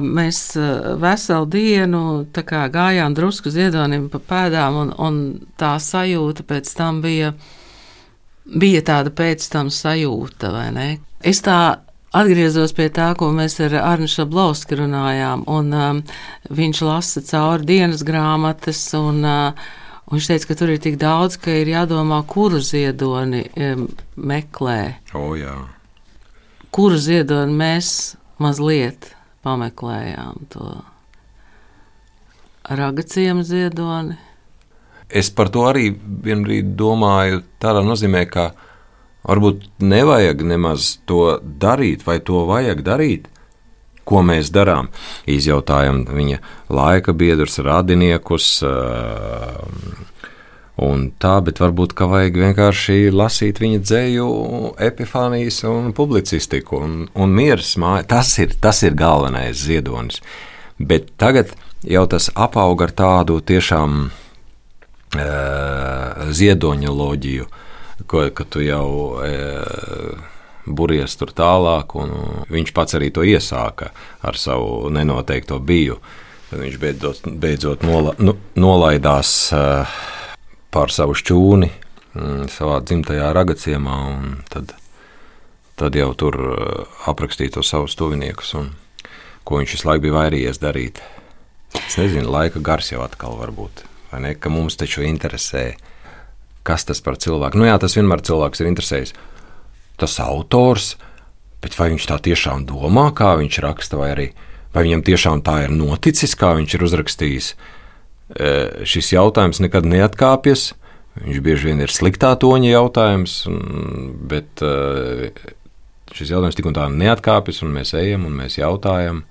Mēs eh, veselu dienu gājām drusku ziedonim pa pēdām, un, un tā sajūta pēc tam bija, bija tāda pēc tam sajūta, vai ne? Es tā atgriezos pie tā, ko mēs ar Arnu Šablovski runājām, un um, viņš lasa cauri dienas grāmatas, un uh, Un viņš teica, ka tur ir tik daudz, ka ir jādomā, kuru ziedoni um, meklē. O, jā. Kuru ziedoni mēs mazliet pameklējām to ragaciem ziedoni. Es par to arī vienbrīd domāju tādā nozīmē, ka varbūt nevajag nemaz to darīt, vai to vajag darīt, ko mēs darām. Izjautājam viņa laika biedrus, radiniekus. Un tā, bet varbūt ka vajag vienkārši lasīt viņa dzēju, epifānijas un publicistiku un, un miers māja. Tas ir, tas ir galvenais ziedonis. Bet tagad jau tas apaug ar tādu tiešām uh, ziedoņoloģiju, ko, ka tu jau uh, buries tur tālāk, un viņš pats arī to iesāka ar savu nenoteikto biju. Viņš beidzot, beidzot nola, nu, nolaidās uh, pār savu šķūni mm, savā dzimtajā ragaciemā, un tad, tad jau tur uh, aprakstīja to savus tuviniekus, un ko viņš visu laiku bija vairījies darīt. Es nezinu, laika gars jau atkal var būt, vai ne, ka mums taču interesē, kas tas par cilvēku. Nu jā, tas vienmēr cilvēks ir interesējis tas autors, bet vai viņš tā tiešām domā, kā viņš raksta, vai arī vai viņam tiešām tā ir noticis, kā viņš ir uzrakstījis. E, šis jautājums nekad neatkāpjas. Viņš bieži vien ir sliktā toņa jautājums, bet šis jautājums tik un tā neatkāpjas, un mēs ejam un mēs jautājam,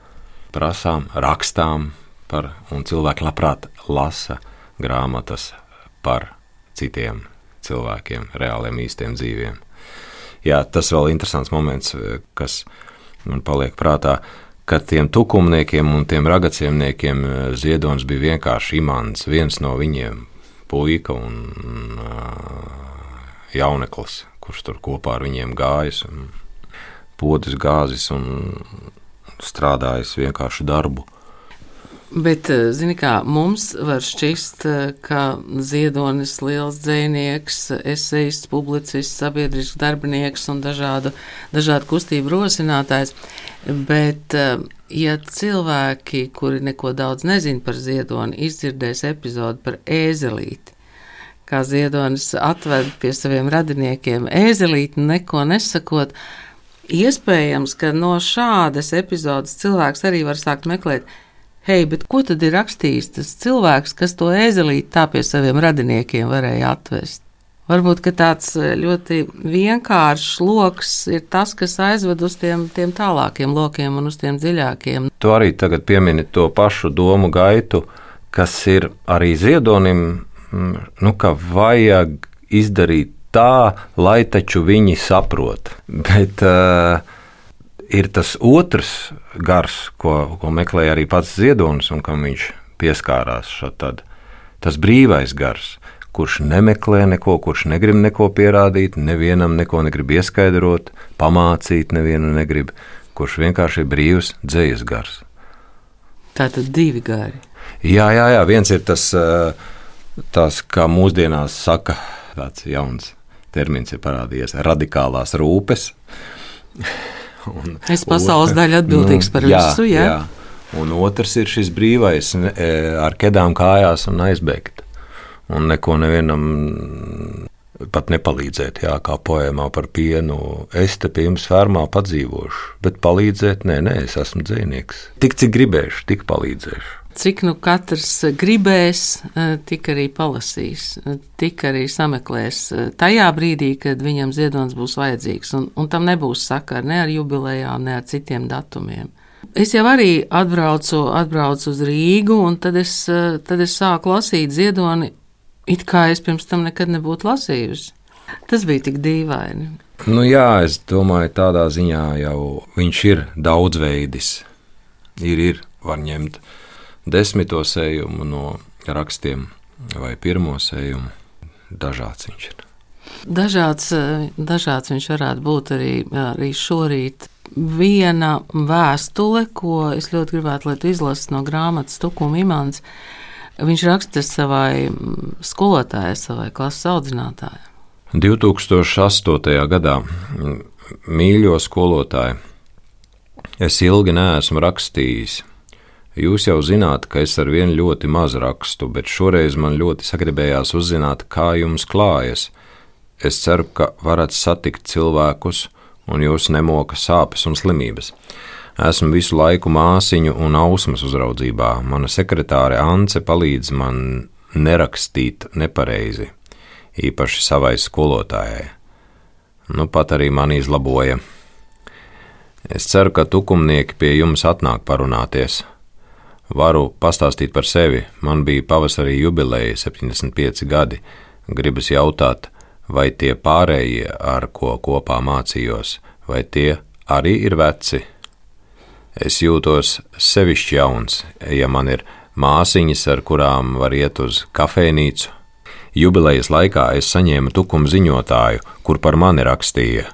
prasām, rakstām par, un cilvēki labprāt lasa grāmatas par citiem cilvēkiem, reāliem, īstiem dzīviem jā, tas vēl ir interesants moments, kas man paliek prātā. Kad tiem tukumniekiem un tiem ragaciemniekiem eh, ziedonis bija vienkārši imants, viens no viņiem - puika un uh, jauneklis, kurš tur kopā ar viņiem gājis, podis gāzis un strādājis vienkāršu darbu. Bet, eh, zini, kā mums var šķist, eh, ka Ziedonis, liels dzinieks, esejists, publicists, sabiedrisks darbinieks un dažādu, dažādu kustību rosinātājs. Bet, eh, ja cilvēki, kuri neko daudz nezina par Ziedoni, izdzirdēs epizodi par ēzelīti, kā Ziedonis atved pie saviem radiniekiem ēzelīti, neko nesakot, iespējams, ka no šādas epizodes cilvēks arī var sākt meklēt hei, bet ko tad ir rakstījis tas cilvēks, kas to ēzelīti tā pie saviem radiniekiem varēja atvest? Varbūt tāds e, ļoti vienkāršs lokus ir tas, kas aizved uz tiem, tiem tālākiem lokiem un uz tiem dziļākiem. Tu arī tagad piemini to pašu domu gaitu, kas ir arī ziedonim, nu, ka vajag izdarīt tā, lai taču viņi saprot. Bet, uh, ir tas otrs gars, ko, ko meklēja arī pats Ziedonis un kam viņš pieskārās. Šatad. Tas brīvais gars, kurš nemeklē neko, kurš negrib neko pierādīt, nevienam neko negrib ieskaidrot, pamācīt, nevienu negrib, kurš vienkārši ir brīvs dzīslis gars. Tā tad divi gari. Jā, jā, jā. viens ir tas, tas kā mūsdienās saka, tāds jauns termins ir parādījies - radikālās rūpes. Un, es pasaules daļu atbildīgs nu, par jā, visu. Jā. jā. Un otrs ir šis brīvais, e, ar kedām kājās un aizbēgt. Un neko nevienam pat nepalīdzēt, jā, kā poēmā par pienu. Es te pie jums fermā padzīvošu, bet palīdzēt, nē, nē, es esmu dzinieks. Tik cik gribēšu, tik palīdzēšu cik nu katrs gribēs, eh, tik arī palasīs, eh, tik arī sameklēs eh, tajā brīdī, kad viņam ziedonis būs vajadzīgs. Un, un tam nebūs sakara ne ar jubilejām, ne ar citiem datumiem. Es jau arī atbraucu, atbraucu uz Rīgu, un tad es, tad es sāku lasīt ziedoni, it kā es pirms tam nekad nebūtu lasījusi. Tas bija tik dīvaini. Nu jā, es domāju, tādā ziņā jau viņš ir daudzveidis. Ir, ir, var ņemt desmito sējumu no rakstiem vai pirmo sējumu. Dažāds viņš ir. Dažāds, dažāds viņš varētu būt arī, arī šorīt. viena vēstule, ko es ļoti gribētu, lai tu izlasi no grāmatas Tukuma Imants. Viņš raksta savai skolotājai, savai klases audzinātājai. 2008. gadā mīļo skolotāji, es ilgi neesmu rakstījis. Jūs jau zināt, ka es ar vienu ļoti maz rakstu, bet šoreiz man ļoti sagribējās uzzināt, kā jums klājas. Es ceru, ka varat satikt cilvēkus, un jūs nemoka sāpes un slimības. Esmu visu laiku māsiņu un ausmas uzraudzībā. Mana sekretāre Ance palīdz man nerakstīt nepareizi, īpaši savai skolotājai. Nu, pat arī man izlaboja. Es ceru, ka tukumnieki pie jums atnāk parunāties. Varu pastāstīt par sevi. Man bija pavasarī jubileja, 75 gadi. Gribas jautāt, vai tie pārējie, ar ko kopā mācījos, vai tie arī ir veci? Es jūtos sevišķi jauns, ja man ir māsiņas, ar kurām var iet uz kafejnīcu, Jubilejas laikā es saņēmu tukumu ziņotāju, kur par mani rakstīja: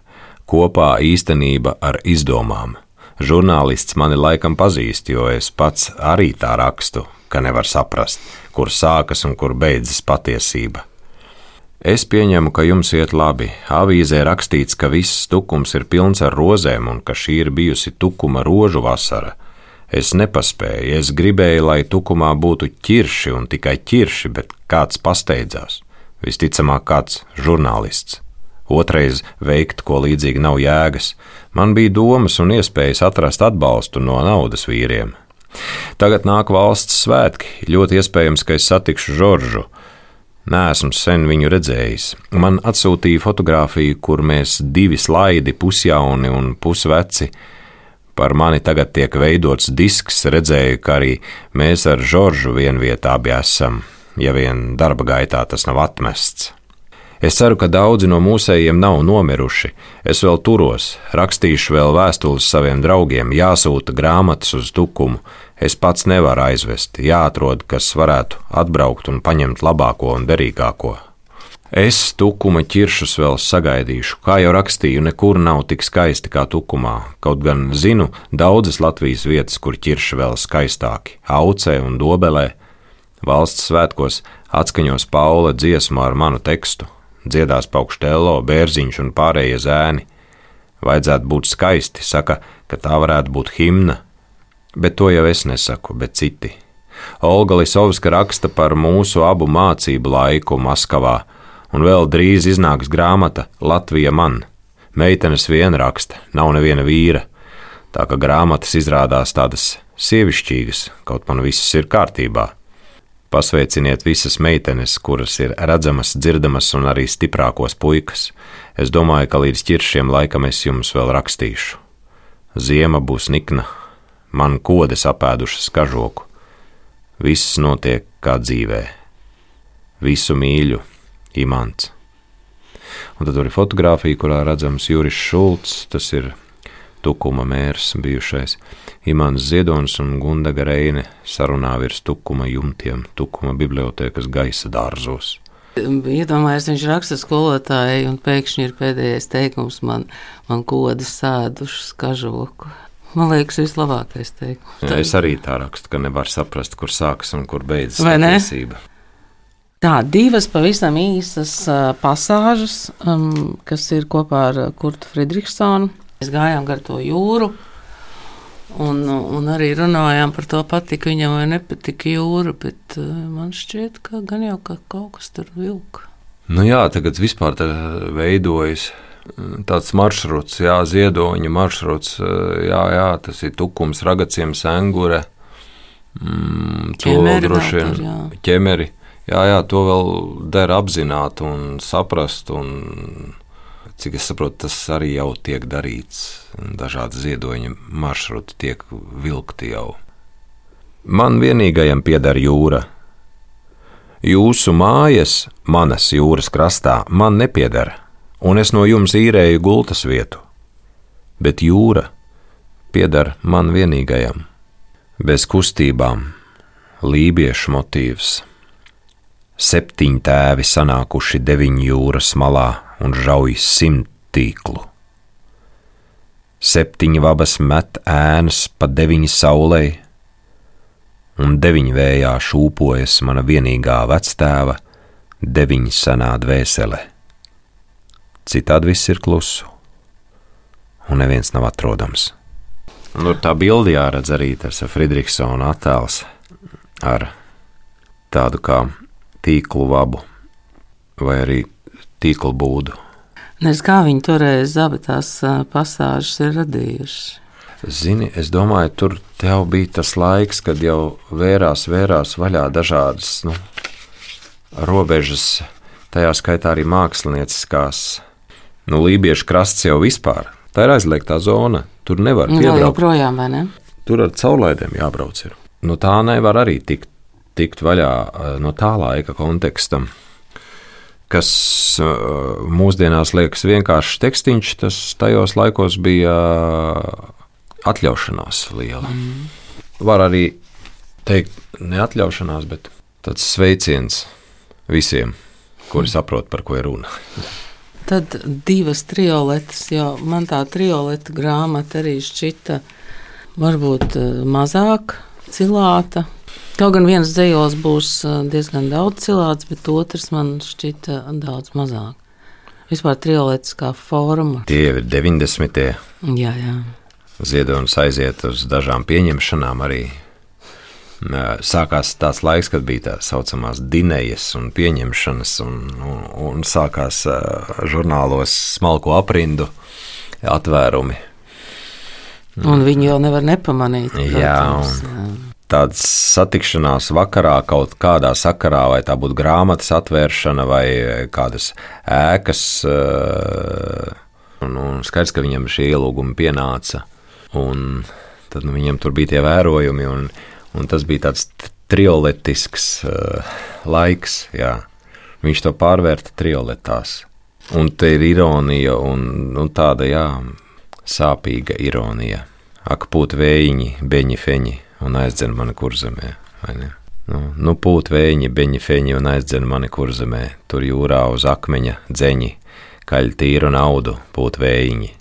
kopā īstenība ar izdomām. Žurnālists mani laikam pazīst, jo es pats arī tā rakstu, ka nevar saprast, kur sākas un kur beidzas patiesība. Es pieņemu, ka jums iet labi. Avīzē rakstīts, ka viss tukums ir pilns ar rozēm un ka šī ir bijusi tukuma rožu vasara. Es nepaspēju, es gribēju, lai tukumā būtu ķirši un tikai ķirši, bet kāds pasteidzās. Visticamāk, kāds žurnālists. Otrais veikt, ko līdzīgi nav jēgas. Man bija domas un iespējas atrast atbalstu no naudas vīriem. Tagad nāk valsts svētki, ļoti iespējams, ka es satikšu Žoržu. Nē, esmu sen viņu redzējis. Man atsūtīja fotografiju, kur mēs divi slaidi, pusjauni un pusveci, Par mani tagad tiek veidots disks, redzēju, ka arī mēs ar Žoržu vienvietā abi esam, ja vien darba gaitā tas nav atmests. Es ceru, ka daudzi no mūsējiem nav nomiruši. Es vēl turos, rakstīšu vēl vēstules saviem draugiem, jāsūta grāmatas uz tukumu. Es pats nevaru aizvest, jāatrod, kas varētu atbraukt un paņemt labāko un derīgāko. Es tukuma ķiršus vēl sagaidīšu, kā jau rakstīju, nekur nav tik skaisti kā tukumā. Kaut gan zinu daudzas Latvijas vietas, kur ķirši vēl skaistāki - aucē un dobelē. Valsts svētkos atskaņos Paula dziesmu ar manu tekstu, dziedās paukštēlo, bērziņš un pārējie zēni. Vajadzētu būt skaisti, saka, ka tā varētu būt himna, bet to jau es nesaku, bet citi. Olga Lisovska raksta par mūsu abu mācību laiku Maskavā un vēl drīz iznāks grāmata Latvija man. Meitenes vien raksta, nav neviena vīra. Tā kā grāmatas izrādās tādas sievišķīgas, kaut man viss ir kārtībā. Pasveiciniet visas meitenes, kuras ir redzamas, dzirdamas un arī stiprākos puikas. Es domāju, ka līdz ķiršiem laikam es jums vēl rakstīšu. Ziema būs nikna, man kodes apēdušas kažoku. Viss notiek kā dzīvē. Visu mīļu, imants. Un tad tur ir fotografija, kurā redzams Juris Šulcs, tas ir Tukuma mērs bijušais. Imants Ziedonis un Gundaga Reine sarunā virs Tukuma jumtiem, Tukuma bibliotekas gaisa dārzos. Iedomājieties, viņš raksta skolotājai, un pēkšņi ir pēdējais teikums, man, man kodas sēdušas kažoku. Man liekas, vislabākais teikums. Jā, es arī tā rakstu, ka nevar saprast, kur sākas un kur beidzas patiesība. Tā, divas pavisam īsas pasāžas, um, kas ir kopā ar Kurtu Friedrichsonu. Mēs gājām gar to jūru. Un, un arī runājām par to, patika viņam vai nepatika jūra, bet uh, man šķiet, ka gan jau ka kaut kas tur vilka. Nu jā, tagad vispār veidojas tāds maršruts, jā, ziedoņa maršruts, jā, jā, tas ir tukums, ragaciem, sengure, mm, to droši vien ķemeri. Jā, jā, to vēl der apzināti un saprast. Un, cik es saprotu, tas arī jau tiek darīts. Dažādi ziedoņa maršruti tiek vilkti jau. Man vienīgajam pieder jūra. Jūsu mājas, manas jūras krastā, man nepieder, un es no jums īrēju gultas vietu. Bet jūra pieder man vienīgajam, bez kustībām, lībiešu motīvs septiņi tēvi sanākuši deviņu jūras malā un žauj simt tīklu. septiņi vabas met ēnas pa deviņi saulē, un deviņi vējā šūpojas mana vienīgā vectēva, deviņi senā dvēsele. Citādi viss ir klusu, un neviens nav atrodams. Nu, tā bilde jāredz arī tas Friedrichsona attēls ar tādu kā tīklu vabu vai arī tīklu būdu. Nezinu, kā viņi toreiz abi tās pasāžas ir radījuši. Zini, es domāju, tur bija tas laiks, kad jau vērās, vērās vaļā dažādas nu, robežas, tajā skaitā arī mākslinieckās. Nu, Lībiešu krasts jau vispār. Tā ir aizliegtā zona. Tur nevar Nu, piebraukt. Vēl joprojām, vai ne? Tur ar caurlaidēm jābrauc. Ir. No tā nevar arī tikt, tikt vaļā eh, no tā laika kontekstam. Kas uh, mūsdienās liekas vienkāršs tekstiņš, tas tajos laikos bija uh, atļaušanās liela. Mm. Var arī teikt, neatļaušanās, bet tāds sveiciens visiem, kuri saprot, par ko ir runa. Tad divas trioletes, jo man tā trioleta grāmata arī šķita varbūt eh, mazāk cilāta. Kaut gan viens dzējos būs diezgan daudz cilāts, bet otrs man šķita daudz mazāk. Vispār trioletes kā forma. Tie ir 90. Jā, jā. Ziedonis aiziet uz dažām pieņemšanām arī. Sākās tāds laiks, kad bija tā saucamās dinējas un pieņemšanas, un, un, un sākās žurnālos smalko aprindu atvērumi. Un viņi jau nevar nepamanīt. Protams, jā. Tāds satikšanās vakarā kaut kādā sakarā, vai tā būtu grāmatas atvēršana vai kādas ēkas, uh, un, un skaidrs, ka viņam šie ielūgumi pienāca, un tad nu, viņam tur bija tie vērojumi, un, un tas bija tāds trioletisks uh, laiks, jā. Viņš to pārvērta trioletās. Un te ir ironija, un, un tāda, jā, sāpīga ironija. Ak, pūt vējiņi, beņi feņi un aizdzen mani kurzemē? Nu, nu pūt vējiņi, beņi feņi un aizdzen mani kurzemē, tur jūrā uz akmeņa dzeņi, kaļ tīru naudu, pūt vējiņi.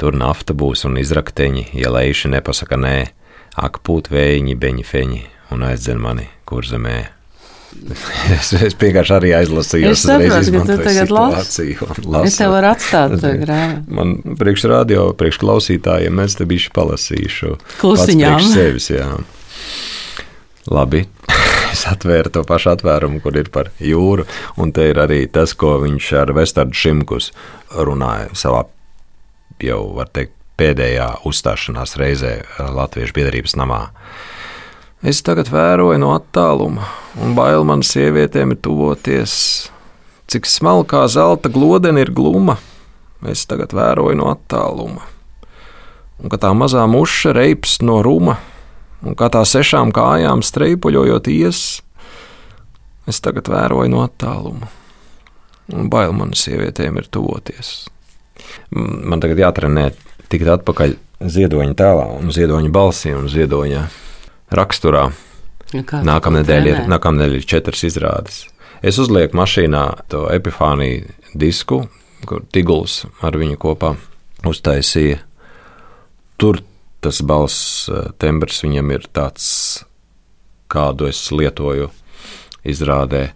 Tur nafta būs un izrakteņi, ja leiši nepasaka nē, ak, pūt vējiņi, beņi feņi un aizdzen mani kurzemē. Es, es vienkārši arī aizlasīju, Es saprotu, ka tu tagad lasi. Es tev varu atstāt to grāmatu. Man priekš radio, priekš klausītājiem, mēs te bišķi palasīšu. Klusiņām. Sevis, jā. Labi. Es atvēru to pašu atvērumu, kur ir par jūru, un te ir arī tas, ko viņš ar Vestardu Šimkus runāja savā, jau var teikt, pēdējā uzstāšanās reizē Latviešu biedrības namā. Es tagad vēroju no attāluma, un bail man sievietēm ir tuvoties. Cik smalkā zelta glodene ir gluma, es tagad vēroju no attāluma. Un ka tā mazā muša reips no ruma, un kā tā sešām kājām streipuļojot ies, es tagad vēroju no attāluma. Un bail man sievietēm ir tuvoties. Man tagad jātrenē tikt atpakaļ ziedoņa tēlā, un ziedoņa balsī un ziedoņa raksturā. Nu, nedēļa ir, nedēļa ir četras izrādes. Es uzlieku mašīnā to epifāniju disku, kur Tiguls ar viņu kopā uztaisīja. Tur tas balss eh, tembrs viņam ir tāds, kādu es lietoju izrādē.